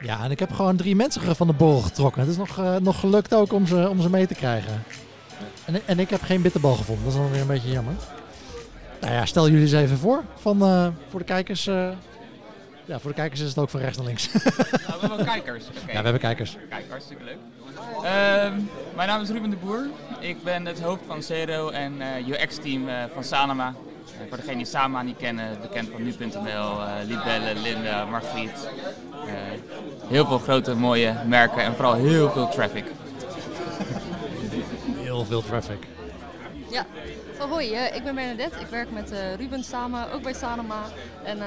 Ja, en ik heb gewoon drie mensen van de borrel getrokken. Het is nog, uh, nog gelukt ook om ze, om ze mee te krijgen. En, en ik heb geen bitterbal gevonden. Dat is dan weer een beetje jammer. Nou ja, stel jullie eens even voor. Van, uh, voor de kijkers. Uh, ja, voor de kijkers is het ook van rechts naar links. nou, we hebben kijkers. Okay. Ja, we hebben kijkers. Kijk, hartstikke leuk. Uh, mijn naam is Ruben de Boer. Ik ben het hoofd van Zero en UX-team van Sanoma. Voor degenen die Sanoma niet kennen, bekend van nu.nl, Libelle, Linda, Margriet. heel veel grote mooie merken en vooral heel veel traffic. heel veel traffic. Ja, oh, hoi, uh, ik ben Bernadette. Ik werk met uh, Ruben samen, ook bij Sanoma. En uh,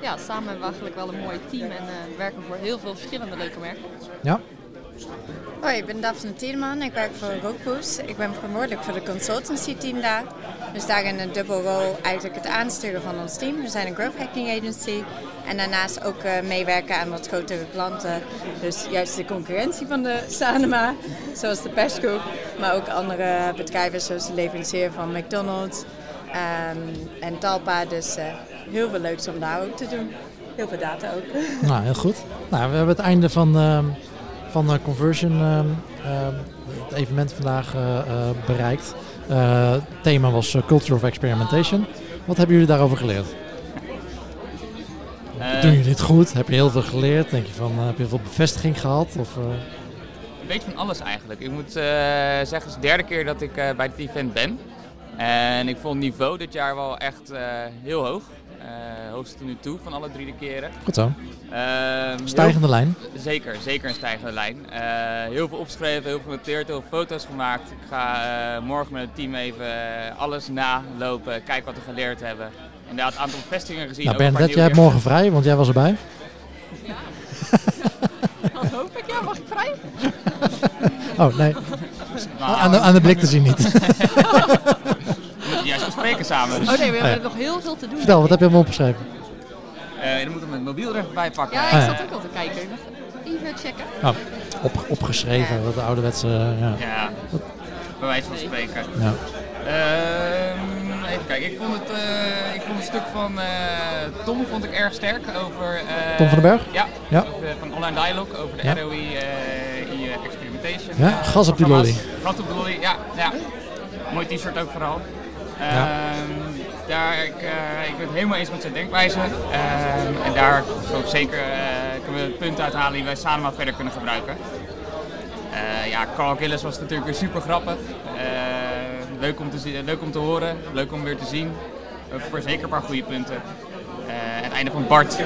ja, samen hebben we eigenlijk wel een mooi team en werken voor heel veel verschillende leuke merken. Ja. Hoi, ik ben Daphne Tiedeman. Ik werk voor Rookpoes. Ik ben verantwoordelijk voor de consultancy team daar. Dus daarin een dubbelrol eigenlijk het aansturen van ons team. We zijn een growth hacking agency. En daarnaast ook uh, meewerken aan wat grotere klanten. Dus juist de concurrentie van de Sanema, zoals de persgroep. Maar ook andere bedrijven zoals de leverancier van McDonald's um, en Talpa. Dus uh, heel veel leuks om daar ook te doen. Heel veel data ook. Nou, heel goed. Nou, we hebben het einde van... Uh van uh, Conversion uh, uh, het evenement vandaag bereikt. het thema was Culture of Experimentation. Wat hebben jullie daarover geleerd? Doen jullie dit goed? Heb je heel veel geleerd? Denk je van, heb je heel veel bevestiging gehad? Of, Een beetje van alles eigenlijk. Ik moet zeggen, het is de derde keer dat ik bij dit event ben. En ik vond het niveau dit jaar wel echt heel hoog. Hoogste tot nu toe van alle drie de keren. Goed zo. Uh, stijgende heel, lijn? Zeker, zeker een stijgende lijn. Uh, heel veel opgeschreven, heel veel genoteerd, heel veel foto's gemaakt. Ik ga eh, morgen met het team even alles nalopen, kijken wat we geleerd hebben. Inderdaad, een aantal bevestigingen gezien. Nou Bernadette, jij hebt morgen vrij, want jij was erbij. Ja, dat hoop ik. Ja, mag ik vrij? oh, nee. Nou, aan, de, aan de blik te zien niet. juist bespreken samen. Dus. Oh nee, we hebben nog heel veel te doen. Vertel, wat heb je allemaal opgeschreven? Uh, dan moeten we mijn mobiel er even bij pakken. Ja, ik zat ook al te kijken. Even checken. Oh, op, opgeschreven, ja. wat de ouderwetse... Uh, ja, ja. bij wijze van spreken. Ja. Uh, even kijken, ik vond het, uh, ik vond het stuk van uh, Tom vond ik erg sterk over... Tom van den Berg? Ja, ja. Over, van Online Dialogue over de ja. ROI Experimentation. Ja, gas op die lolly. Gas op de lolly, ja. ja. Mooi t-shirt ook vooral. Ja. Uh, daar, ik, uh, ik ben het helemaal eens met zijn denkwijze. Uh, en daar zeker uh, kunnen we punten uithalen die wij samen maar verder kunnen gebruiken. ja, Carl Gillis was natuurlijk weer super grappig. leuk, om te zien, leuk om te horen, leuk om weer te zien. Voor zeker een paar goede punten. en het einde van Bart,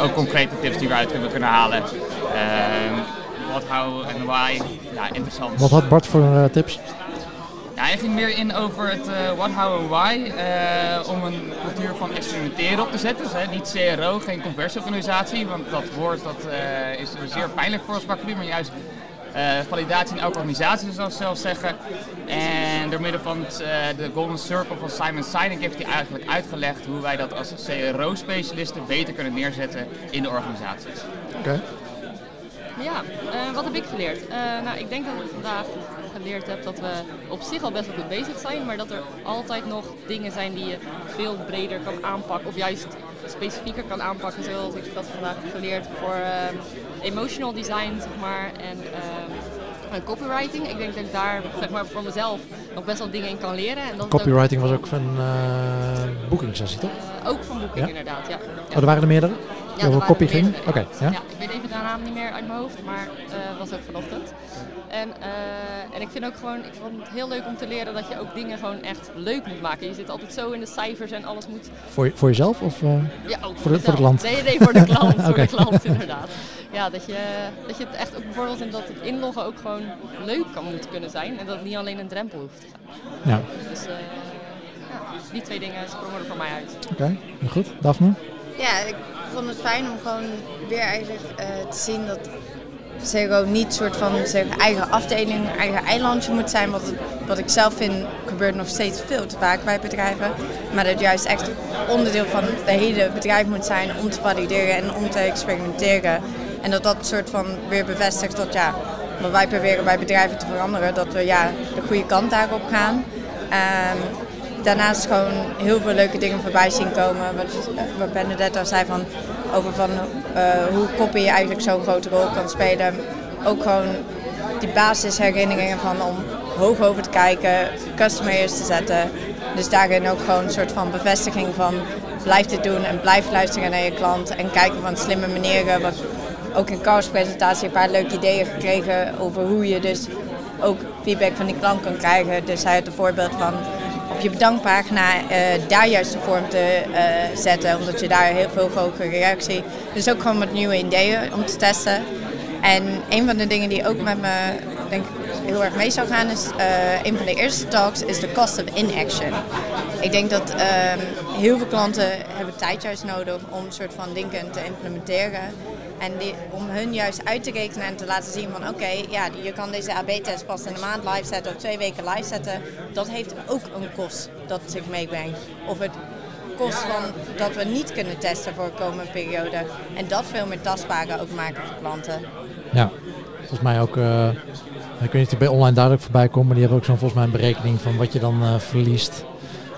ook concrete tips die we uit hebben kunnen halen. Wat, how en why, ja, interessant. Wat had Bart voor tips? Ja, hij ging meer in over het uh, what, how en why. Uh, om een cultuur van experimenteren op te zetten. Dus, hè, niet CRO, geen conversieorganisatie. Want dat woord dat, uh, is zeer pijnlijk voor ons vakgebied. Maar juist validatie in elke organisatie, zou ik zelf zeggen. En door middel van het, de Golden Circle van Simon Sinek heeft hij eigenlijk uitgelegd hoe wij dat als CRO-specialisten beter kunnen neerzetten in de organisatie. Oké. Okay. Ja, wat heb ik geleerd? nou, ik denk dat ik vandaag geleerd heb dat we op zich al best wel goed bezig zijn, maar dat er altijd nog dingen zijn die je veel breder kan aanpakken of juist specifieker kan aanpakken, zoals ik dat vandaag heb geleerd voor uh, emotional design, zeg maar, en uh, copywriting. Ik denk dat ik daar zeg maar, voor mezelf nog best wel dingen in kan leren. En dat copywriting was ook van uh, booking-sessie, toch? ook van Booking, ja? inderdaad, ja. Oh, er waren er meerdere? Ja, over copy ging? Oké, ja. ja. Ik weet even de naam niet meer uit mijn hoofd, maar uh, was ook vanochtend. En, uh, en ik vind ook gewoon, ik vond het heel leuk om te leren dat je ook dingen gewoon echt leuk moet maken. Je zit altijd zo in de cijfers en alles moet... Voor, voor jezelf of uh, ja, ook voor, de, voor de klant? Nee, nee, voor de klant, okay. voor de klant inderdaad. Ja, dat je, dat je het echt ook bijvoorbeeld in dat het inloggen ook gewoon leuk kan moeten kunnen zijn. En dat het niet alleen een drempel hoeft te zijn. Ja. Dus uh, ja, die twee dingen sprongen er voor mij uit. Oké, okay, goed. Daphne? Ja, ik vond het fijn om gewoon weer eigenlijk te zien dat Zero niet soort van zeg, eigen afdeling, eigen eilandje moet zijn. Wat, wat ik zelf vind gebeurt nog steeds veel te vaak bij bedrijven. Maar dat het juist echt onderdeel van het hele bedrijf moet zijn om te valideren en om te experimenteren. En dat dat soort van weer bevestigt dat ja, wat wij proberen bij bedrijven te veranderen, dat we ja, de goede kant daarop gaan. Um, daarnaast gewoon heel veel leuke dingen voorbij zien komen. Wat, wat Benedetta zei van over van, uh, hoe copy eigenlijk zo'n grote rol kan spelen. Ook gewoon die basisherinneringen van om hoog over te kijken, customer eerst te zetten. Dus daarin ook gewoon een soort van bevestiging van blijf dit doen en blijf luisteren naar je klant en kijken van slimme manieren. Wat, ook in Carl's presentatie een paar leuke ideeën gekregen over hoe je dus ook feedback van die klant kan krijgen. Dus hij had een voorbeeld van op je bedankpagina uh, daar juist de vorm te uh, zetten, omdat je daar heel veel hogere reactie. Dus ook gewoon met nieuwe ideeën om te testen. En een van de dingen die ook met me denk heel erg mee zou gaan is uh, een van de eerste talks is de cost of inaction. Ik denk dat ehm, heel veel klanten hebben tijd juist nodig om een soort van dingen te implementeren. En die, om hun juist uit te rekenen en te laten zien van oké, ja, je kan deze AB-test pas in een maand live zetten of twee weken live zetten. Dat heeft ook een kost dat zich meebrengt. Of het kost van dat we niet kunnen testen voor de komende periode. En dat veel meer tastbaarder ook maken voor klanten. Ja, volgens mij ook, uh, ik weet niet bij online duidelijk voorbij komt, maar die hebben ook zo'n volgens mij een berekening van wat je dan uh, verliest.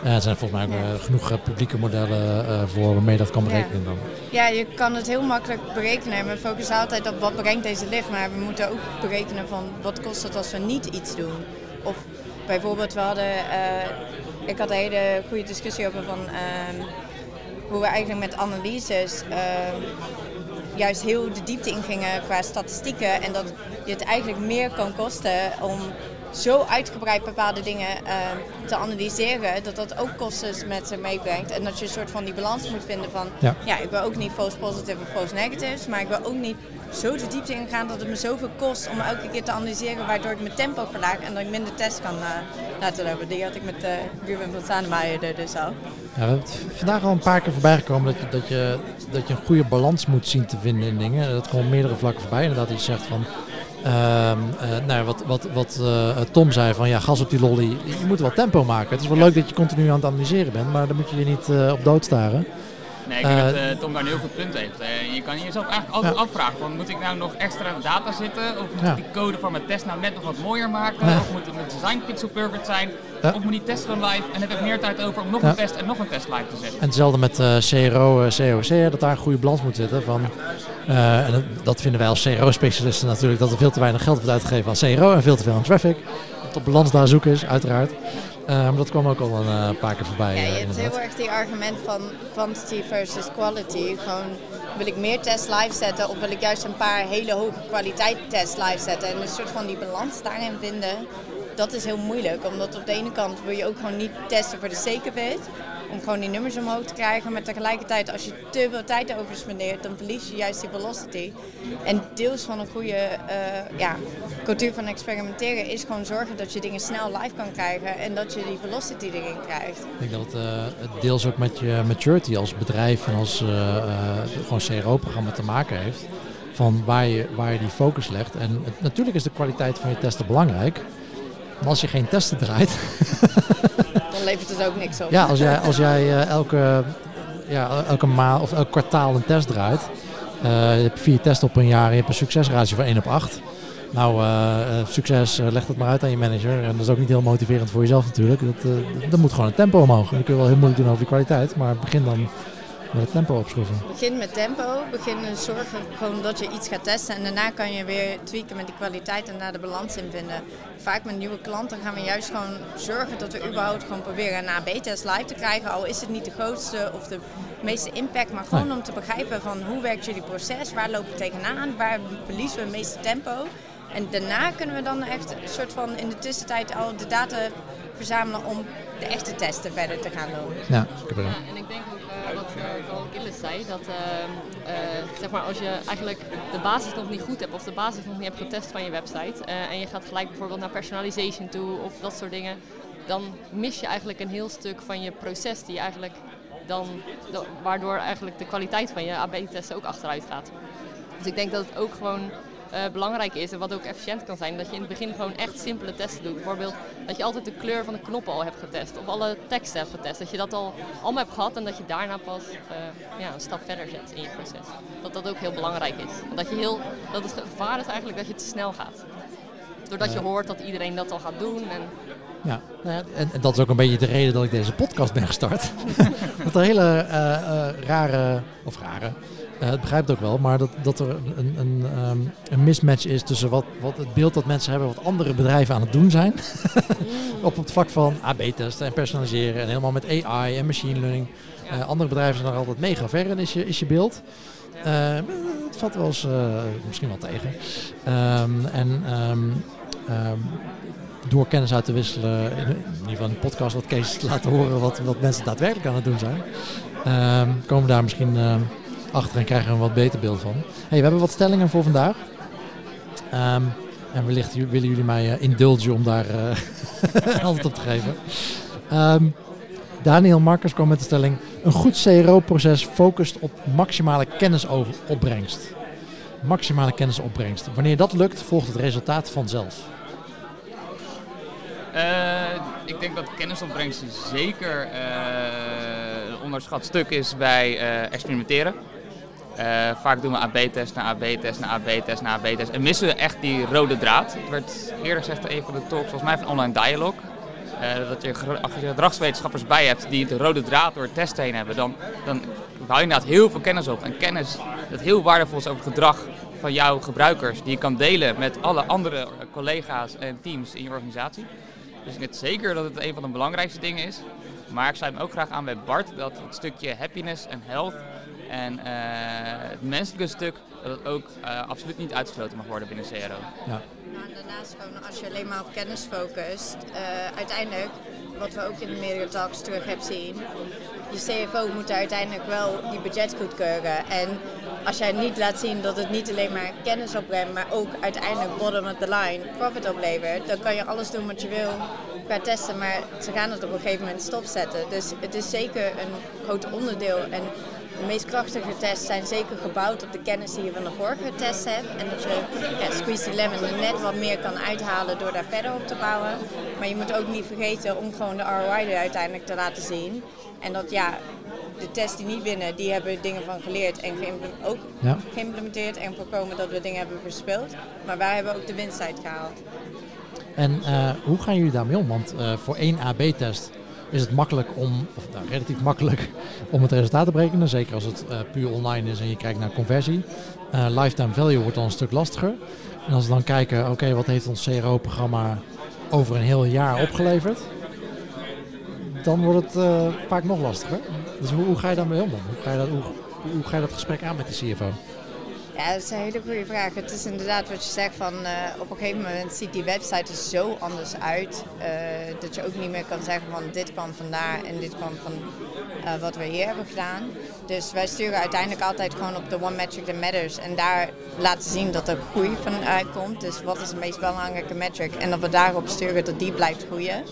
Uh, er zijn volgens mij ook genoeg publieke modellen voor waarmee dat kan berekenen dan. Ja, je kan het heel makkelijk berekenen. We focussen altijd op wat brengt deze lift, maar we moeten ook berekenen van wat kost het als we niet iets doen. Of bijvoorbeeld, we hadden, ik had een hele goede discussie over van ehm, hoe we eigenlijk met analyses ehm, juist heel de diepte ingingen qua statistieken. En dat je het eigenlijk meer kan kosten om zo uitgebreid bepaalde dingen uh, te analyseren, dat dat ook kosten met zich meebrengt. En dat je een soort van die balans moet vinden van, ja, ja ik wil ook niet false positive of false negatives, maar ik wil ook niet zo de diepte ingaan dat het me zoveel kost om elke keer te analyseren, waardoor ik mijn tempo verlaag en dat ik minder tests kan uh, laten lopen. Die had ik met uh, Ruben van Sanemaier dus al. Ja, we hebben vandaag al een paar keer voorbij gekomen dat je, dat, je, dat je een goede balans moet zien te vinden in dingen. Dat komt meerdere vlakken voorbij. Inderdaad, je zegt van uh, uh, nou, wat, wat, wat uh, Tom zei van ja, gas op die lolly. Je moet wel tempo maken. Het is wel leuk dat je continu aan het analyseren bent, maar dan moet je je niet op dood staren. Nee, ik denk dat uh, Tom daar een heel goed punt heeft. Uh, je kan jezelf eigenlijk altijd ja. afvragen: van, moet ik nou nog extra data zitten? Of moet ja. ik die code van mijn test nou net nog wat mooier maken? Of moet het design pixel perfect zijn? Of moet die test gewoon live en heb ik meer tijd over om nog een test en nog een test live te zetten? En hetzelfde met CRO, COC, dat daar een goede balans moet zitten. Van, en dat, dat vinden wij als CRO-specialisten natuurlijk, dat er veel te weinig geld wordt uitgegeven aan CRO en veel te veel aan traffic. De balans daar zoeken is, uiteraard. Uh, maar dat kwam ook al een uh, paar keer voorbij. Ja, je uh, hebt heel erg die argument van quantity versus quality. Gewoon, wil ik meer tests live zetten of wil ik juist een paar hele hoge kwaliteit tests live zetten? En een soort van die balans daarin vinden, dat is heel moeilijk. Omdat op de ene kant wil je ook gewoon niet testen voor de it om gewoon die nummers omhoog te krijgen. Maar tegelijkertijd, als je te veel tijd over spendeert, dan verlies je juist die velocity. En deels van een goede uh, ja, cultuur van experimenteren is gewoon zorgen dat je dingen snel live kan krijgen en dat je die velocity erin krijgt. Ik denk dat het, uh, het deels ook met je maturity als bedrijf en als uh, gewoon CRO-programma te maken heeft. Van waar je, waar je die focus legt. En natuurlijk is de kwaliteit van je testen belangrijk. Maar als je geen testen draait, dan levert het ook niks op. Ja, als jij, als jij uh, elke, ja, elke maand of elk kwartaal een test draait. Uh, je hebt vier tests op een jaar en je hebt een succesratio van 1 op 8. Nou, uh, succes, leg dat maar uit aan je manager. En dat is ook niet heel motiverend voor jezelf natuurlijk. Dat, dat moet gewoon een tempo omhoog. En dat kun je wel heel moeilijk doen over je kwaliteit. Maar begin dan met het tempo opschroeven. Begin met tempo. Begin zorgen gewoon dat je iets gaat testen. En daarna kan je weer tweaken met die kwaliteit en daar de balans in vinden. Vaak met nieuwe klanten gaan we juist gewoon zorgen dat we überhaupt gewoon proberen een AB-test live te krijgen. Al is het niet de grootste of de meeste impact. Maar gewoon om te begrijpen van hoe werkt jullie proces? Waar lopen we tegenaan? Waar verliezen we het meeste tempo? En daarna kunnen we dan echt een soort van in de tussentijd al de data verzamelen om de echte testen verder te gaan doen. Ja, ik heb er ja, en ik denk ook wat Carl Gillis zei, dat uh, zeg maar als je eigenlijk de basis nog niet goed hebt of de basis nog niet hebt getest van je website en je gaat gelijk bijvoorbeeld naar personalization toe of dat soort dingen, dan mis je eigenlijk een heel stuk van je proces die eigenlijk dan, waardoor eigenlijk de kwaliteit van je AB-testen ook achteruit gaat. Dus ik denk dat het ook gewoon belangrijk is en wat ook efficiënt kan zijn, dat je in het begin gewoon echt simpele testen doet. Bijvoorbeeld dat je altijd de kleur van de knoppen al hebt getest of alle teksten hebt getest. Dat je dat al allemaal hebt gehad en dat je daarna pas uh, ja, een stap verder zet in je proces. Dat dat ook heel belangrijk is. Dat, je heel, dat het gevaar is eigenlijk dat je te snel gaat. Doordat je hoort dat iedereen dat al gaat doen. En... Ja, nou ja en, en, dat is ook een beetje de reden dat ik deze podcast ben gestart. dat er hele uh, rare, of rare, eh, het begrijpt ook wel, maar dat, dat er een, een, ehm, een mismatch is tussen wat, wat het beeld dat mensen hebben, wat andere bedrijven aan het doen zijn. op het vlak van AB-testen en personaliseren en helemaal met AI en machine learning. Eh, andere bedrijven zijn er altijd mega ver in, is je, is je beeld. Eh, het valt wel eens eh, misschien wel tegen. Ehm, en door kennis uit te wisselen, in, in ieder geval in de podcast wat cases te laten horen wat, wat mensen daadwerkelijk aan het doen zijn, komen we daar misschien achter en krijgen we een wat beter beeld van. Hey, we hebben wat stellingen voor vandaag. Ehm, en wellicht willen jullie mij eh, indulgen om daar eh, antwoord op te geven. Ehm, Daniel Markers kwam met de stelling: een goed CRO-proces focust op maximale kennisopbrengst. Maximale kennisopbrengst. Wanneer dat lukt, volgt het resultaat vanzelf. Eh, ik denk dat kennisopbrengst zeker een onderschat stuk is bij experimenteren. Eh, vaak doen we AB-test na AB-test na AB-test na AB-test en missen we echt die rode draad. Het werd eerder gezegd in een van de talks, volgens mij van Online Dialog, eh, dat je, ger- als je gedragswetenschappers bij hebt die de rode draad door het test heen hebben, dan, dan bouw je inderdaad heel veel kennis op. En kennis dat heel waardevol is over gedrag van jouw gebruikers, die je kan delen met alle andere eh, collega's en teams in je organisatie. Dus ik weet zeker dat het een van de belangrijkste dingen is. Maar ik sluit me ook graag aan bij Bart dat het stukje happiness en health en eh, het menselijke stuk, dat het ook eh, absoluut niet uitgesloten mag worden binnen CRO. Ja. Maar daarnaast gewoon als je alleen maar op kennis focust, eh, uiteindelijk, wat we ook in de meerdere talks terug hebben zien, je CFO moet uiteindelijk wel die budget goedkeuren. En als jij niet laat zien dat het niet alleen maar kennis opbrengt, maar ook uiteindelijk bottom of the line profit oplevert, dan kan je alles doen wat je wil qua testen, maar ze gaan het op een gegeven moment stopzetten. Dus het is zeker een groot onderdeel. En de meest krachtige tests zijn zeker gebouwd op de kennis die je van de vorige test hebt. En dat je ja, Squeeze the Lemon er net wat meer kan uithalen door daar verder op te bouwen. Maar je moet ook niet vergeten om gewoon de ROI er uiteindelijk te laten zien. En dat ja, de tests die niet winnen, die hebben dingen van geleerd en ook Ja. geïmplementeerd. En voorkomen dat we dingen hebben verspild. Maar wij hebben ook de winst uitgehaald. En eh, hoe gaan jullie daarmee om? Want eh, voor één AB-test is het makkelijk om, of nou, relatief makkelijk, om het resultaat te berekenen. Zeker als het eh, puur online is en je kijkt naar conversie. Eh, lifetime value wordt dan een stuk lastiger. En als we dan kijken, oké, wat heeft ons CRO-programma over een heel jaar opgeleverd? Dan wordt het eh, vaak nog lastiger. Dus hoe, ga je daarmee om dan? Hoe ga je dat, hoe, hoe ga je dat gesprek aan met de CFO? Ja, dat is een hele goede vraag. Het is inderdaad wat je zegt van eh, op een gegeven moment ziet die website er zo anders uit eh, dat je ook niet meer kan zeggen van dit kwam vandaar en dit kwam van eh, wat we hier hebben gedaan. Dus wij sturen uiteindelijk altijd gewoon op de one metric that matters en daar laten zien dat er groei van uitkomt. Dus wat is de meest belangrijke metric en dat we daarop sturen dat die blijft groeien.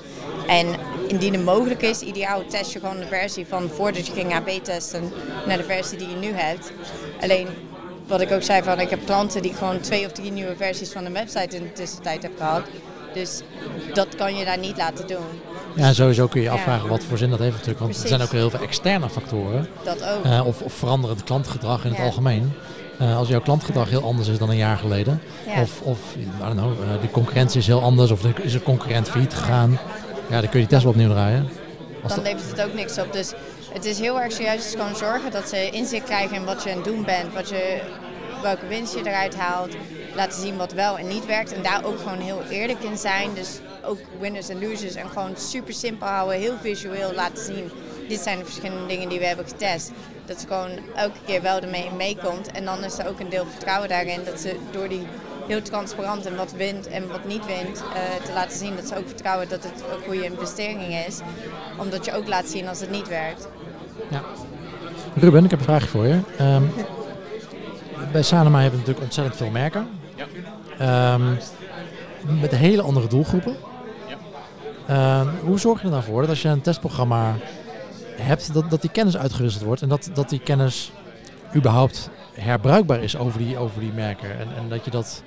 En indien het mogelijk is, ideaal test je gewoon de versie van voordat je ging AB testen naar de versie die je nu hebt. Alleen wat ik ook zei, van ik heb klanten die gewoon twee of drie nieuwe versies van de website in de tussentijd hebben gehad. Dus dat kan je daar niet laten doen. Ja, sowieso kun je Ja. afvragen wat voor zin dat heeft natuurlijk. Want er zijn ook heel veel externe factoren. Dat ook. Eh, of, of veranderend klantgedrag in het algemeen. Eh, als jouw klantgedrag heel anders is dan een jaar geleden. Ja. Of, of I don't know, eh, de concurrentie is heel anders. Of er is een concurrent failliet gegaan. Ja, dan kun je die test wel opnieuw draaien. Als dan levert het ook niks op. Dus het is heel erg dus gewoon zorgen dat ze inzicht krijgen in wat je aan het doen bent. Wat je, welke winst je eruit haalt. Laten zien wat wel en niet werkt. En daar ook gewoon heel eerlijk in zijn. Dus ook winners en losers. En gewoon super simpel houden. Heel visueel laten zien. Dit zijn de verschillende dingen die we hebben getest. Dat ze gewoon elke keer wel ermee meekomt. En dan is er ook een deel vertrouwen daarin. Dat ze door die heel transparant en wat wint en wat niet wint, eh, te laten zien dat ze ook vertrouwen dat het een goede investering is. Omdat je ook laat zien als het niet werkt. Ja. Ruben, ik heb een vraagje voor je. Ehm, bij Sanema hebben we natuurlijk ontzettend veel merken. Ja. Ehm, met hele andere doelgroepen. Ja. Ehm, hoe zorg je er nou voor dat als je een testprogramma hebt, dat, dat die kennis uitgewisseld wordt en dat, dat die kennis überhaupt herbruikbaar is over die, over die merken. En, en dat je dat,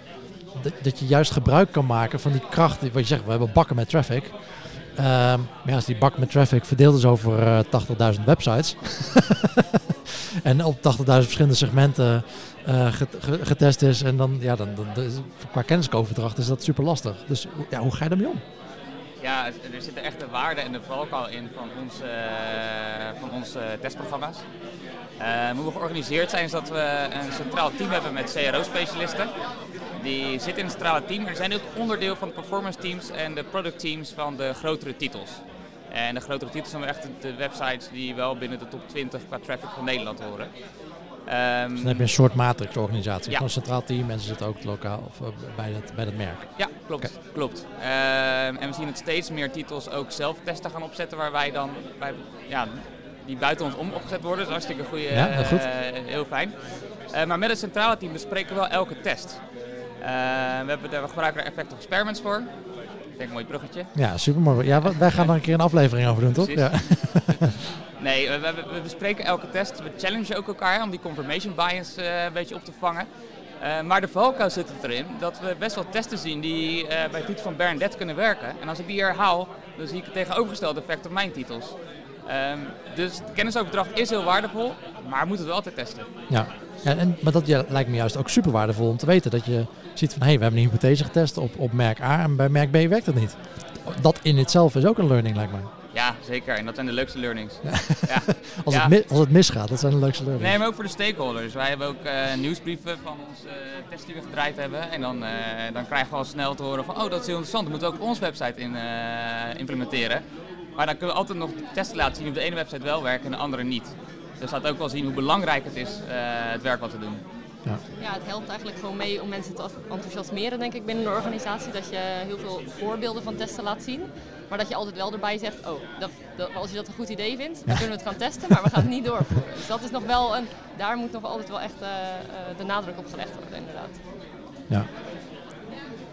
dat, je juist gebruik kan maken van die kracht. Wat je zegt, we hebben bakken met traffic. Ehm, ja, als die bak met traffic verdeeld is over eh 80.000 websites. en op 80.000 verschillende segmenten eh, get- ge- getest is. En dan, ja, dan, dan, qua kennisoverdracht is dat super lastig. Dus ja, hoe ga je daarmee om? Ja, er zitten echt de waarde en de valkuil in van onze, uh, van onze testprogramma's. Uh, hoe we georganiseerd zijn is dat we een centraal team hebben met CRO-specialisten. Die zitten in het centrale team, maar zijn ook onderdeel van de performance teams en de product teams van de grotere titels. En de grotere titels zijn echt de websites die wel binnen de top 20 qua traffic van Nederland horen. Um, dus dan heb je een soort matrix-organisatie. Ja. een centraal team en ze zitten ook lokaal of, uh, bij, dat, bij dat merk. Ja, klopt. klopt. Um, en we zien het steeds meer titels ook zelf testen gaan opzetten waar wij dan bij, ja, die buiten ons om opgezet worden. Dat is hartstikke goede, ja, heel, heel fijn. Uh, maar met het centrale team bespreken we wel elke test. we, hebben, we gebruiken er effective experiments voor. Ik denk een mooi bruggetje. Ja, super mooi. Ja, wij gaan er een keer een aflevering over doen, toch? Ja. Nee, we, we, bespreken elke test. We challengen ook elkaar om die confirmation bias uh, een beetje op te vangen. Uh, maar de valkuil zit het erin dat we best wel testen zien die uh, bij titels van Bernadette kunnen werken. En als ik die herhaal, dan zie ik het tegenovergestelde effect op mijn titels. Um, dus de kennisoverdracht is heel waardevol, maar we moeten het wel altijd testen. Ja, en, maar dat lijkt me juist ook super waardevol om te weten. Dat je ziet van, hé, hey, we hebben een hypothese getest op, op merk A en bij merk B werkt het niet. Dat in itself is ook een learning, lijkt me. Ja, zeker. En dat zijn de leukste learnings. Ja. als, Het als het misgaat, dat zijn de leukste learnings. Nee, maar ook voor de stakeholders. Wij hebben ook uh, nieuwsbrieven van onze uh, test die we gedraaid hebben. En dan, uh, dan krijgen we al snel te horen van, oh dat is heel interessant, dat moeten we ook op onze website in, implementeren. Maar dan kunnen we altijd nog testen laten zien of de ene website wel werkt en de andere niet. Dus dat ook wel zien hoe belangrijk het is, het werk wat we doen. Ja. ja, het helpt eigenlijk gewoon mee om mensen te enthousiasmeren, denk ik, binnen een organisatie. Dat je heel veel voorbeelden van testen laat zien. Maar dat je altijd wel erbij zegt, oh, dat, dat, als je dat een goed idee vindt, dan kunnen we het gaan testen, maar we gaan het niet doorvoeren. Dus dat is nog wel een, daar moet nog altijd wel echt uh, de nadruk op gelegd worden, inderdaad. Ja.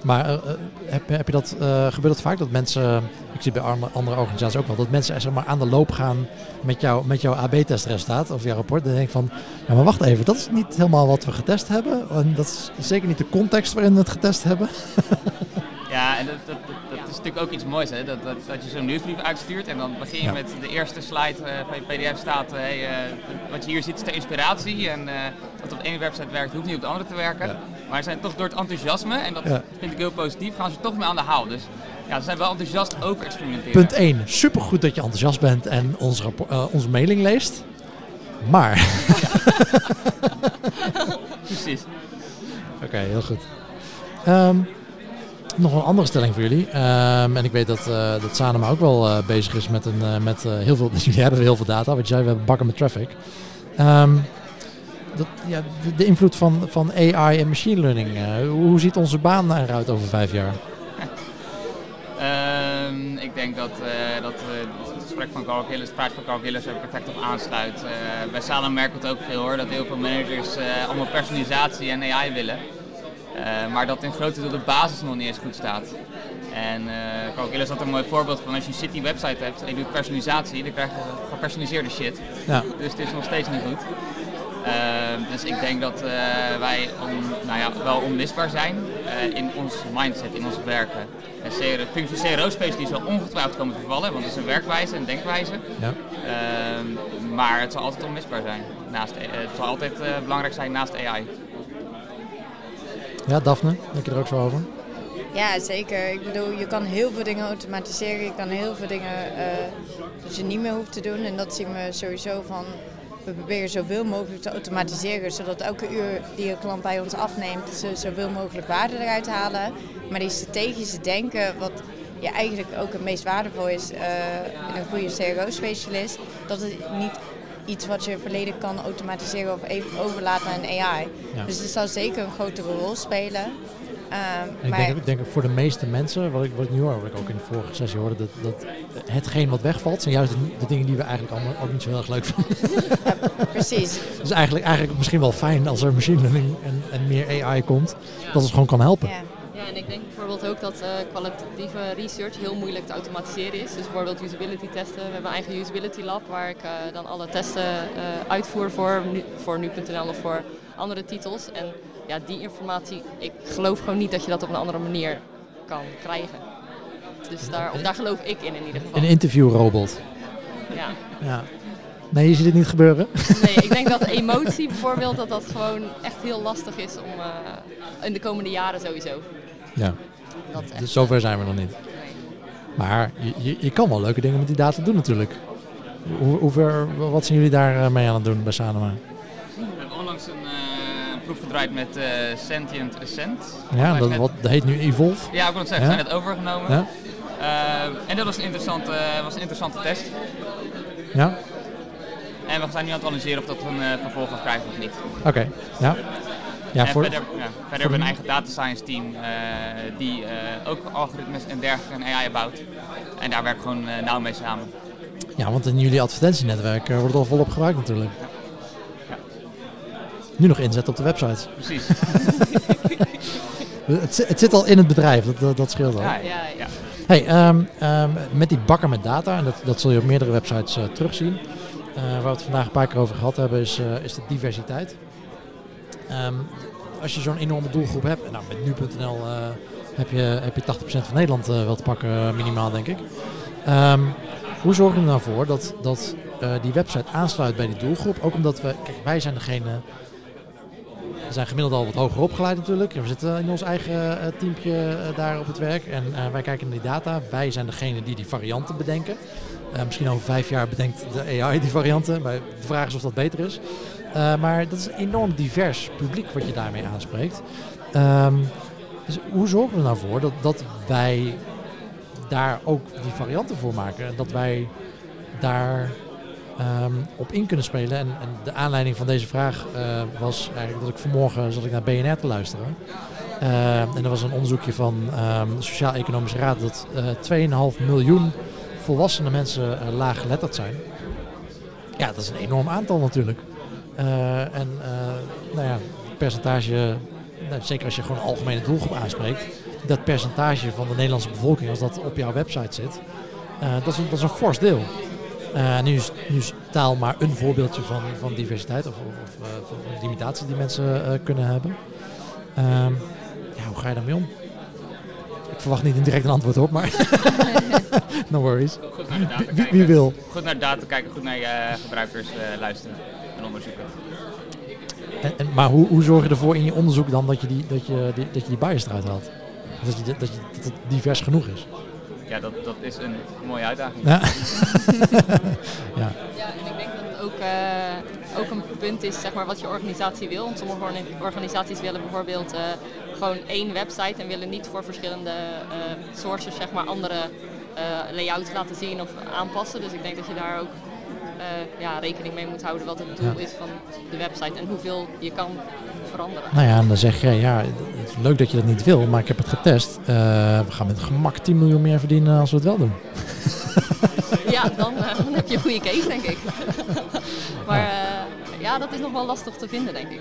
Maar uh, heb, heb je dat, uh, gebeurt het vaak dat mensen, ik zie bij andere organisaties ook wel, dat mensen zeg maar, aan de loop gaan met, jou, met jouw AB-testresultaat of jouw rapport. Dan denk van, ja maar wacht even, dat is niet helemaal wat we getest hebben. En dat is zeker niet de context waarin we het getest hebben. Ja, en dat, dat, dat, is natuurlijk ook iets moois, hè? Dat, dat, dat je zo'n nieuwsbrief uitstuurt en dan begin je met de eerste slide uh, van je pdf staat, uh, hey, uh, wat je hier ziet is de inspiratie en wat op de ene website werkt, hoeft niet op de andere te werken. Maar ze zijn toch door het enthousiasme, en dat vind ik heel positief, gaan ze toch mee aan de haal. Dus ja, ze zijn wel enthousiast over experimenteren. Punt 1, supergoed dat je enthousiast bent en onze, onze mailing leest. Maar... Precies. Oké, heel goed. Um, nog een andere stelling voor jullie. Um, en ik weet dat, uh, dat Sanema ook wel uh, bezig is met, een, uh, met heel veel. jullie hebben heel veel data, wat jij we hebben bakken met traffic. Um, dat, ja, de, invloed van, van AI en machine learning. hoe ziet onze baan eruit over vijf jaar? Um, ik denk dat, dat het gesprek van Carl Gillis, het praat van Carl Gillis er perfect op aansluit. bij Salem merken we het ook veel hoor, dat heel veel managers allemaal personalisatie en AI willen. Uh, maar dat in grote deel de basis nog niet eens goed staat. En uh, is dat een mooi voorbeeld van als je een City website hebt en je doet personalisatie, dan krijg je gepersonaliseerde shit. Ja. Dus het is nog steeds niet goed. Uh, dus ik denk dat wij on, nou ja, wel onmisbaar zijn in ons mindset, in ons werken. En functie CRO-specialist zal ongetwijfeld komen vervallen, want het is een werkwijze, een denkwijze. Ja. Ehm, maar het zal altijd onmisbaar zijn. Naast, het zal altijd belangrijk zijn naast AI. Ja, Daphne, denk je er ook zo over? Ja, zeker. Ik bedoel, je kan heel veel dingen automatiseren. Je kan heel veel dingen uh, dat je niet meer hoeft te doen. En dat zien we sowieso van... We proberen zoveel mogelijk te automatiseren, zodat elke uur die een klant bij ons afneemt, ze zoveel mogelijk waarde eruit halen. Maar die strategische denken, wat ja, eigenlijk ook het meest waardevol is uh, in een goede CRO-specialist, dat het niet iets wat je volledig kan automatiseren of even overlaten aan een AI. Dus het zal zeker een grotere rol spelen. Um, maar... ik, denk, ik voor de meeste mensen, wat ik, wat ik nu hoor, wat ik ook in de vorige sessie hoorde, dat, dat hetgeen wat wegvalt, zijn juist de, dingen die we eigenlijk allemaal ook niet zo heel erg leuk vinden. Ja, precies. dus eigenlijk, eigenlijk misschien wel fijn als er machine learning en, en meer AI komt, dat het gewoon kan helpen. Ja. En ik denk bijvoorbeeld ook dat uh, kwalitatieve research heel moeilijk te automatiseren is. Dus bijvoorbeeld usability testen. We hebben een eigen usability lab waar ik uh, dan alle testen uh, uitvoer voor, nu, voor nu.nl of voor andere titels. En ja, die informatie, ik geloof gewoon niet dat je dat op een andere manier kan krijgen. Dus daar, of daar geloof ik in in ieder geval. Een interviewrobot. Ja. ja. Nee, je ziet het niet gebeuren? Nee, ik denk dat emotie bijvoorbeeld, dat dat gewoon echt heel lastig is om in de komende jaren sowieso. Ja, dat dus zover zijn we nog niet. Maar je, je, je kan wel leuke dingen met die data doen natuurlijk. Hoe, hoe ver, wat zijn jullie daar eh, mee aan het doen bij Sanoma? We hebben onlangs een eh, proef gedraaid met eh, Sentient Ascent. Ja, dat, net- wat, dat heet nu Evolve. Ja, ik wil het zeggen, Ja? we zijn net overgenomen. Ja? Eh, en dat was een, interessante, was een interessante test. Ja? En we zijn nu aan het analyseren of dat een vervolg gaat krijgen of niet. Oké. Ja. Ja, en voor, verder, ja, verder hebben we een eigen data science team eh, die eh, ook algoritmes en dergelijke en AI bouwt. En daar werken we gewoon eh, nauw mee samen. ja, want in jullie advertentienetwerk wordt het al volop gebruikt natuurlijk. Nu nog inzet op de websites. Precies. Het, het zit al in het bedrijf, dat, dat, dat scheelt al. Ja, Ja, ja. Hey, ehm, ehm, met die bakken met data, en dat, dat zul je op meerdere websites terugzien. Eh, waar we het vandaag een paar keer over gehad hebben, is, eh, is de diversiteit. Ehm, als je zo'n enorme doelgroep hebt, nou, met nu.nl eh, heb, je, heb je 80% van Nederland eh, wel te pakken, eh, minimaal denk ik. Ehm, hoe zorgen we er nou voor dat, dat die website aansluit bij die doelgroep? Ook omdat we, wij zijn degene we zijn gemiddeld al wat hoger opgeleid natuurlijk. We zitten in ons eigen teampje daar op het werk. En wij kijken naar die data. Wij zijn degene die die varianten bedenken. Misschien over vijf jaar bedenkt de AI die varianten. Maar de vraag is of dat beter is. Eh, maar dat is een enorm divers publiek wat je daarmee aanspreekt. Ehm, dus hoe zorgen we er nou voor dat, dat wij daar ook die varianten voor maken? En dat wij daar ehm, op in kunnen spelen. En, en de aanleiding van deze vraag eh, was eigenlijk dat ik vanmorgen zat ik naar BNR te luisteren. Eh, en er was een onderzoekje van ehm, de Sociaal-Economische Raad dat eh 2,5 miljoen volwassene mensen laaggeletterd zijn. Ja, dat is een enorm aantal natuurlijk. Eh, en eh, nou ja, het percentage, nou, zeker als je gewoon een algemene doelgroep aanspreekt, dat percentage van de Nederlandse bevolking, als dat op jouw website zit, eh, dat, is een, dat is een fors deel. Nu, is, nu is taal maar een voorbeeldje van, van diversiteit of, of, of, van limitatie die mensen kunnen hebben. Ehm, ja, hoe ga je daarmee om? Ik verwacht niet een direct een antwoord op, maar no worries. Goed naar de data Wie, wie, wil? Goed naar de data kijken, goed naar je gebruikers luisteren en onderzoeken. En, en, maar hoe, hoe zorg je ervoor in je onderzoek dan dat je die, dat je, die, dat je die bias eruit haalt? Dat, je, dat, je, dat het divers genoeg is. Ja, dat, dat is een mooie uitdaging. Ja. ja. Ja, en ik denk dat het ook, eh, ook een punt is zeg maar, wat je organisatie wil. Want sommige orga- organisaties willen bijvoorbeeld eh, gewoon één website en willen niet voor verschillende eh, sources zeg maar, andere eh, layouts laten zien of aanpassen. Dus ik denk dat je daar ook eh, ja, rekening mee moet houden wat het doel Ja. is van de website en hoeveel je kan veranderen. Nou ja, en dan zeg je, ja, het is leuk dat je dat niet wil, maar ik heb het getest. Eh, we gaan met gemak 10 miljoen meer verdienen als we het wel doen. Ja, dan, eh, dan heb je een goede case, denk ik. maar ja, dat is nog wel lastig te vinden, denk ik.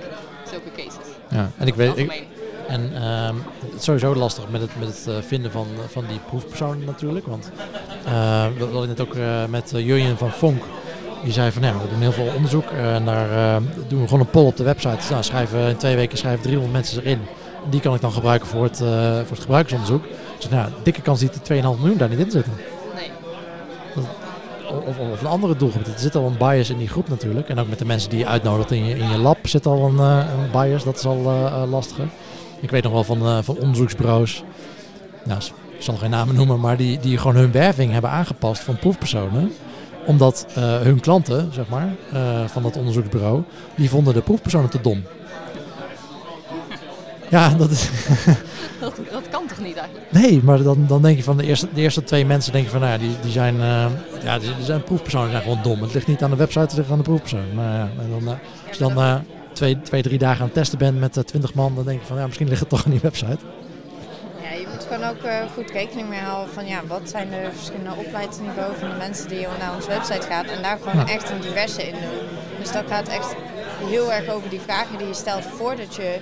Zulke cases. Ja. En ik weet, ik. En ehm, het is sowieso lastig met het, met het vinden van, van die proefpersonen natuurlijk. Want eh dat had ik net ook met uh, Jurjen van Vonk. Die zei van ja, we doen heel veel onderzoek. eh, en daar eh, doen we gewoon een poll op de website. Nou, schrijven, in twee weken schrijven 300 mensen erin. En die kan ik dan gebruiken voor het, eh, voor het gebruikersonderzoek. Dus nou, dikke kans dat die 2,5 miljoen daar niet in zitten. Nee. Of, of, of een andere doelgroep. Er zit al een bias in die groep natuurlijk. En ook met de mensen die je uitnodigt in je, in je lab zit al een, een bias. Dat is al eh, lastiger. Ik weet nog wel van, van onderzoeksbureaus. Nou, ik zal geen namen noemen, maar die, die gewoon hun werving hebben aangepast van proefpersonen. Omdat eh, hun klanten, zeg maar, eh, van dat onderzoeksbureau, die vonden de proefpersonen te dom. Ja, dat is. Dat, dat kan toch niet eigenlijk? Nee, maar dan, dan denk je van de eerste, de eerste twee mensen denk je van, nou ja, die, die zijn, eh, ja, die, die zijn proefpersonen, die zijn gewoon dom. Het ligt niet aan de website, het ligt aan de proefpersoon. Maar ja, en dan, eh, als je dan twee, twee, drie dagen aan het testen bent met twintig man, dan denk je van, ja, misschien ligt het toch aan die website. Gewoon ook eh, goed rekening mee houden van ja, wat zijn de verschillende opleidingsniveaus van de mensen die naar onze website gaan en daar gewoon Ja. echt een diverse in doen. Dus dat gaat echt heel erg over die vragen die je stelt voordat je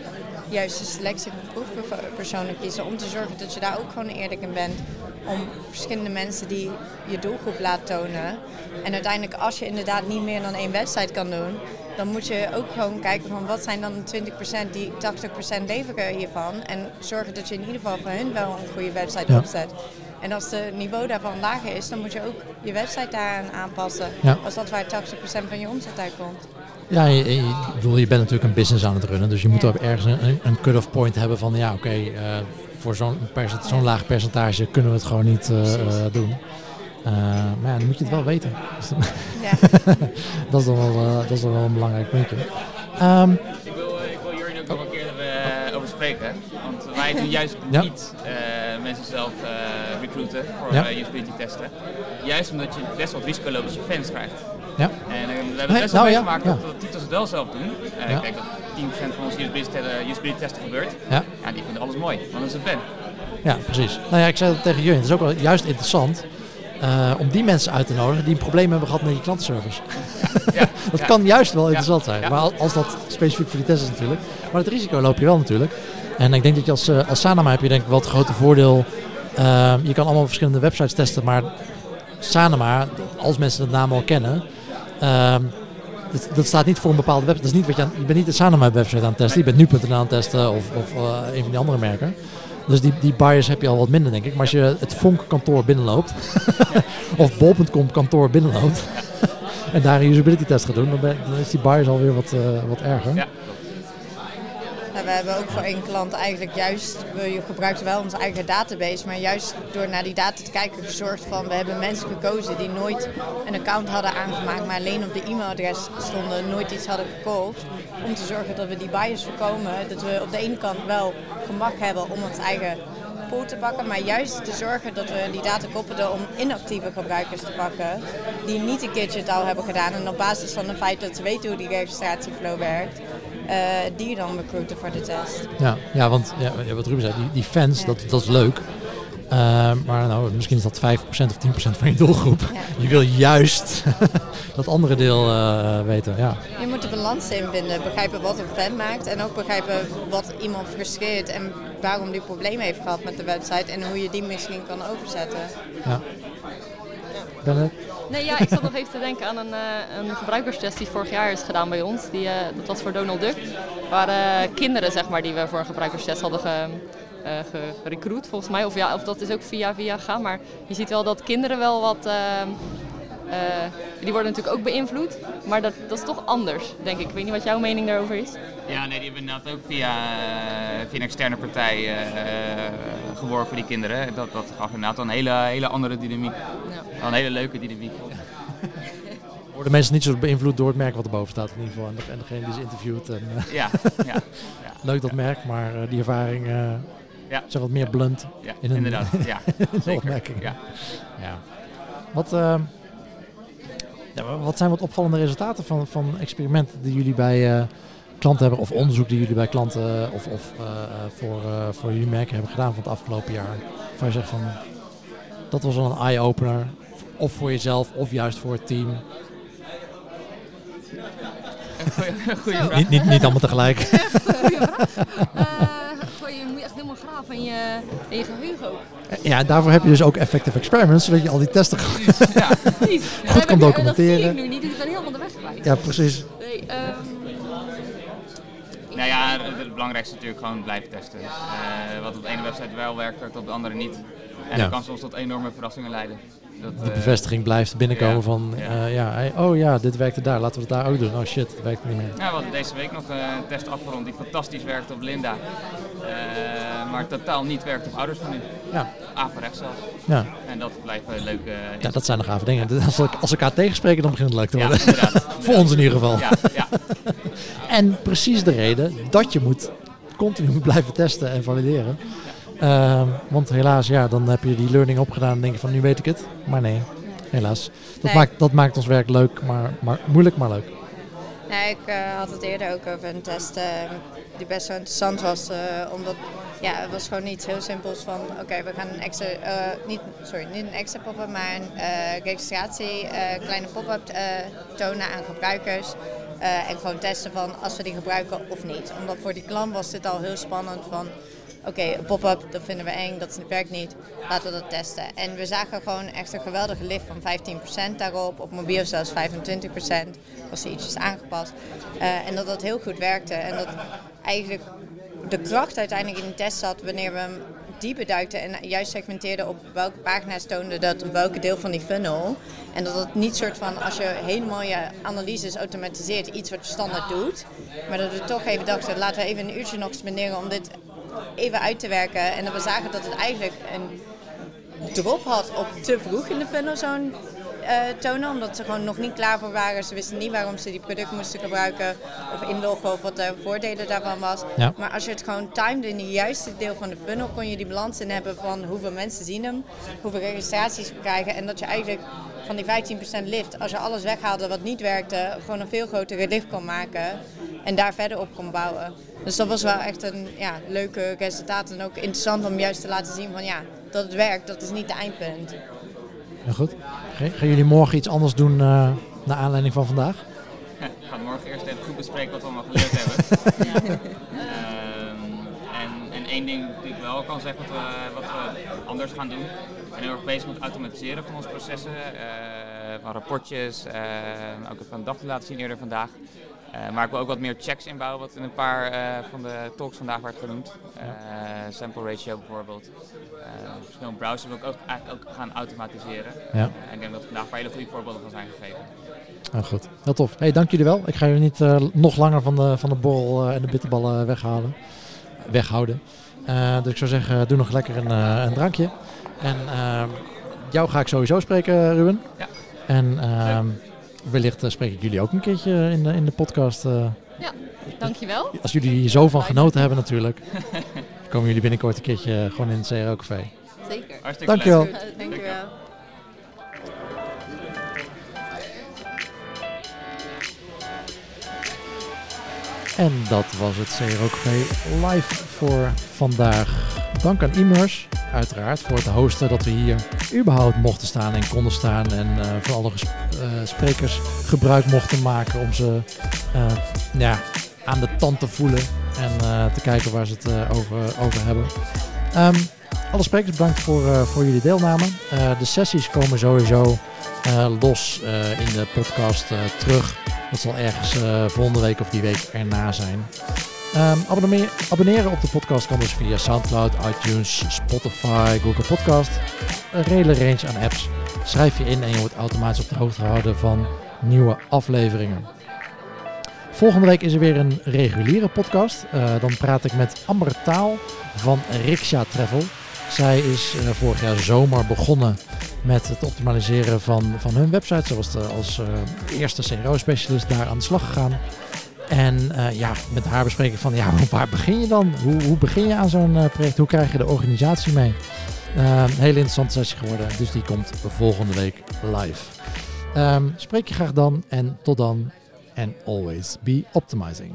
juist de selectie van proefpersonen kiezen. Om te zorgen dat je daar ook gewoon eerlijk in bent om verschillende mensen die je doelgroep laat tonen. En uiteindelijk als je inderdaad niet meer dan één website kan doen, dan moet je ook gewoon kijken van wat zijn dan de 20% die 80% leveren hiervan. En zorgen dat je in ieder geval voor hun wel een goede website Ja. opzet. En als het niveau daarvan lager is, dan moet je ook je website daaraan aanpassen. Ja. Als dat waar 80% van je omzet uitkomt. Ja, je, bedoel, je bent natuurlijk een business aan het runnen, dus je moet Ja. ook ergens een, een cut-off point hebben van, ja, oké, eh, voor zo'n laag percentage kunnen we het gewoon niet eh, eh, doen. Eh, maar ja, dan moet je het wel weten. Ja. dat, is dan wel, eh, dat is dan wel een belangrijk puntje. Ehm, Ik wil, eh, ik wil Jorien ook nog een keer eh, over spreken. Want wij doen juist Ja. niet eh, mensen zelf eh, recruiten voor Ja. usability testen. Juist omdat je best wel het risico loopt dat je fans krijgt. ja. En we hebben best wel nou meegemaakt ja. dat dat titels het wel zelf doen. Ik denk dat 10% van onze usability testen, usability testen gebeurt. Ja. Ja, die vinden alles mooi, want dat is een fan. Ja, precies. Nou ja, ik zei dat tegen jullie. Het is ook wel juist interessant eh, om die mensen uit te nodigen die een probleem hebben gehad met je klantenservice. Ja, Dat ja. kan juist wel interessant zijn. Maar al- als dat specifiek voor die test is natuurlijk. Maar het risico loop je wel natuurlijk. En ik denk dat je als, eh, als Sanoma heb je denk ik wel het grote voordeel. eh, je kan allemaal verschillende websites testen, maar Sanoma, als mensen de naam al kennen, ehm, dat, dat staat niet voor een bepaalde website. Dat is niet wat je, aan, je bent niet de Sanoma website aan het testen. Je bent nu.nl aan het testen of, of een van die andere merken. Dus die, die bias heb je al wat minder, denk ik. Maar als je het Vonk kantoor binnenloopt, of bol.com kantoor binnenloopt, en daar een usability test gaat doen, dan, ben- dan is die bias alweer wat, eh, wat erger. Ja. Nou, we hebben ook voor één klant eigenlijk juist, we gebruikten wel onze eigen database, maar juist door naar die data te kijken gezorgd van, we hebben mensen gekozen die nooit een account hadden aangemaakt, maar alleen op de e-mailadres stonden, nooit iets hadden gekocht. Om te zorgen dat we die bias voorkomen, dat we op de ene kant wel gemak hebben om ons eigen pool te pakken, maar juist te zorgen dat we die data koppelden om inactieve gebruikers te pakken, die niet een keertje het al hebben gedaan en op basis van het feit dat ze weten hoe die registratieflow werkt, die dan recruiten voor de test. Ja, ja want ja, wat Ruben zei, die, die fans, dat, dat is leuk. Eh, maar nou, misschien is dat 5% of 10% van je doelgroep. Ja. Je wil juist dat andere deel eh, weten. Ja. Je moet de balans invinden, begrijpen wat een fan maakt en ook begrijpen wat iemand frustreert en waarom die problemen heeft gehad met de website en hoe je die misschien kan overzetten. ja. Bennett? Nee, ja, ik zat nog even te denken aan een, eh, een gebruikerstest die vorig jaar is gedaan bij ons. Die, eh, dat was voor Donald Duck. waren kinderen zeg maar, die we voor een gebruikerstest hadden ge, eh gerecruit, volgens mij. Of, ja, of dat is ook via via gaan. Maar je ziet wel dat kinderen wel wat... eh, die worden natuurlijk ook beïnvloed. Maar dat, dat is toch anders, denk ik. Ik weet niet wat jouw mening daarover is. Ja, nee, die hebben inderdaad ook via, eh, via een externe partij eh, eh, geworven voor die kinderen. Dat, dat gaf inderdaad een hele, hele andere dynamiek. Ja. Een hele leuke dynamiek. Worden mensen niet zo beïnvloed door het merk wat erboven staat in ieder geval. En, de- en degene die ze interviewt. En, Ja, ja, ja, leuk dat merk, maar eh, die ervaring eh Ja. zijn wat meer blunt ja In een- inderdaad. Ja, zeker. opmerking. Ja. Ja. Wat, eh, ja, wa- wat zijn wat opvallende resultaten van, van experimenten die jullie bij eh, klanten hebben, of onderzoek die jullie bij klanten eh, of, of eh, voor, eh, voor jullie merken hebben gedaan van het afgelopen jaar? Waar je zegt van, dat was wel een eye-opener, of voor jezelf, of juist voor het team. Goeie, goeie. Niet, niet, niet allemaal tegelijk. Goeie vraag. Eh, je moet echt helemaal graven in je, in je geheugen ook. Ja, en daarvoor heb je dus ook effective experiments, zodat je al die testen Ja, Precies. Goed kan documenteren. Dat zie ik nu niet, dus ik ben helemaal de weg kwijt. Ja, precies. Nee, ehm, nou ja, het, belangrijkste is natuurlijk gewoon blijven testen. Eh, wat op de ene website wel werkt, werkt op de andere niet. En Ja. dat kan soms tot enorme verrassingen leiden. Dat, De eh, bevestiging blijft binnenkomen ja, van, ja. eh, ja, hey, oh ja, dit werkte daar, laten we het daar ook doen. Oh shit, het werkt niet meer. Ja, we hadden deze week nog eh, een test afgerond die fantastisch werkt op Linda. Maar totaal niet werkt op ouders van nu. Ja, Averechts zelfs. ja. En dat blijft een leuke... ja dat zijn nog gave dingen. Als, elk- als elkaar tegenspreken, dan begint het leuk te worden. inderdaad. Voor ons in ieder geval. Ja, ja. En precies de reden dat je moet continu moet blijven testen en valideren. Ehm, want helaas, ja, dan heb je die learning opgedaan en denk je van nu weet ik het. Maar nee, helaas. Dat, Nee. maakt, dat maakt ons werk leuk, maar, maar moeilijk, maar leuk. Ik eh, had het eerder ook over een test eh, die best wel interessant was. eh, omdat ja, het was gewoon iets heel simpels van oké, we gaan een extra, eh, niet, sorry, niet een extra pop-up, maar een registratie, kleine pop-up tonen aan gebruikers. En gewoon testen van als we die gebruiken of niet. Omdat voor die klant was dit al heel spannend van oké, pop-up, dat vinden we eng, dat werkt niet. Laten we dat testen. En we zagen gewoon echt een geweldige lift van 15% daarop. Op mobiel zelfs 25%. Was er ietsjes aangepast. Eh, en dat dat heel goed werkte. En dat eigenlijk de kracht uiteindelijk in de test zat wanneer we hem dieper duikten en juist segmenteerden op welke pagina's toonde dat welke deel van die funnel. En dat het niet soort van als je helemaal je analyses automatiseert, iets wat je standaard doet. Maar dat we toch even dachten, laten we even een uurtje nog spenderen om dit even uit te werken. En dat we zagen dat het eigenlijk een drop had op te vroeg in de funnel zo'n uh, tonen. Omdat ze gewoon nog niet klaar voor waren. Ze wisten niet waarom ze die product moesten gebruiken of inloggen of wat de voordelen daarvan was. Ja. Maar als je het gewoon timed in het juiste deel van de funnel, kon je die balans in hebben van hoeveel mensen zien hem, hoeveel registraties we krijgen. En dat je eigenlijk van die 15% lift, als je alles weghaalde wat niet werkte, gewoon een veel grotere lift kon maken. En daar verder op kon bouwen. Dus dat was wel echt een ja, leuke resultaat. En ook interessant om juist te laten zien van ja, dat het werkt, dat is niet de eindpunt. Ja, goed. Gaan jullie morgen iets anders doen eh naar aanleiding van vandaag? Ja, we gaan morgen eerst even goed bespreken wat we allemaal geleerd hebben. Ehm, en, en één ding die ik wel kan zeggen wat we, wat we anders gaan doen. We zijn heel erg bezig met het automatiseren van onze processen. eh, van rapportjes, eh, ook even een dag laten zien eerder vandaag. Eh, maar ik wil ook wat meer checks inbouwen, wat in een paar eh, van de talks vandaag werd genoemd. Eh, sample ratio bijvoorbeeld. Verschillende browsers wil ik ook, eigenlijk ook gaan automatiseren. Ja. En ik denk dat vandaag een paar hele goede voorbeelden van zijn gegeven. Nou goed, heel tof. Hey, dank jullie wel. Ik ga jullie niet nog langer van de, van de borrel en de bitterballen weghalen. weghouden. Dus ik zou zeggen, doe nog lekker een, een drankje. En ehm, jou ga ik sowieso spreken, Ruben. Ja. En wellicht eh, spreek ik jullie ook een keertje in de, in de podcast. eh, Dankjewel. als jullie hier zo van genoten hebben natuurlijk. komen jullie binnenkort een keertje gewoon in het CRO Café. Zeker. Hartstikke Dankjewel. leuk. Dankjewel. En dat was het CRO Café live voor vandaag. Dank aan Immers, uiteraard, voor het hosten dat we hier überhaupt mochten staan en konden staan. En eh van alle eh, sprekers gebruik mochten maken om ze eh, ja, aan de tand te voelen. En te kijken waar ze het over, over hebben. Ehm, alle sprekers bedankt voor, voor jullie deelname. De sessies komen sowieso los in de podcast terug. Dat zal ergens volgende week of die week erna zijn. Ehm, abonneer- abonneren op de podcast kan dus via Soundcloud, iTunes, Spotify, Google Podcast. Een hele range aan apps. Schrijf je in en je wordt automatisch op de hoogte gehouden van nieuwe afleveringen. Volgende week is er weer een reguliere podcast. Eh, dan praat ik met Amber Taal van Riksha Travel. Zij is eh, vorig jaar zomer begonnen met het optimaliseren van, van hun website. Ze was de, als eh, eerste CRO-specialist daar aan de slag gegaan. En eh, ja, met haar bespreken van ja, waar begin je dan? Hoe, hoe begin je aan zo'n eh, project? Hoe krijg je de organisatie mee? Eh, een hele interessante sessie geworden, dus die komt volgende week live. Ehm, spreek je graag dan en tot dan. And always be optimizing.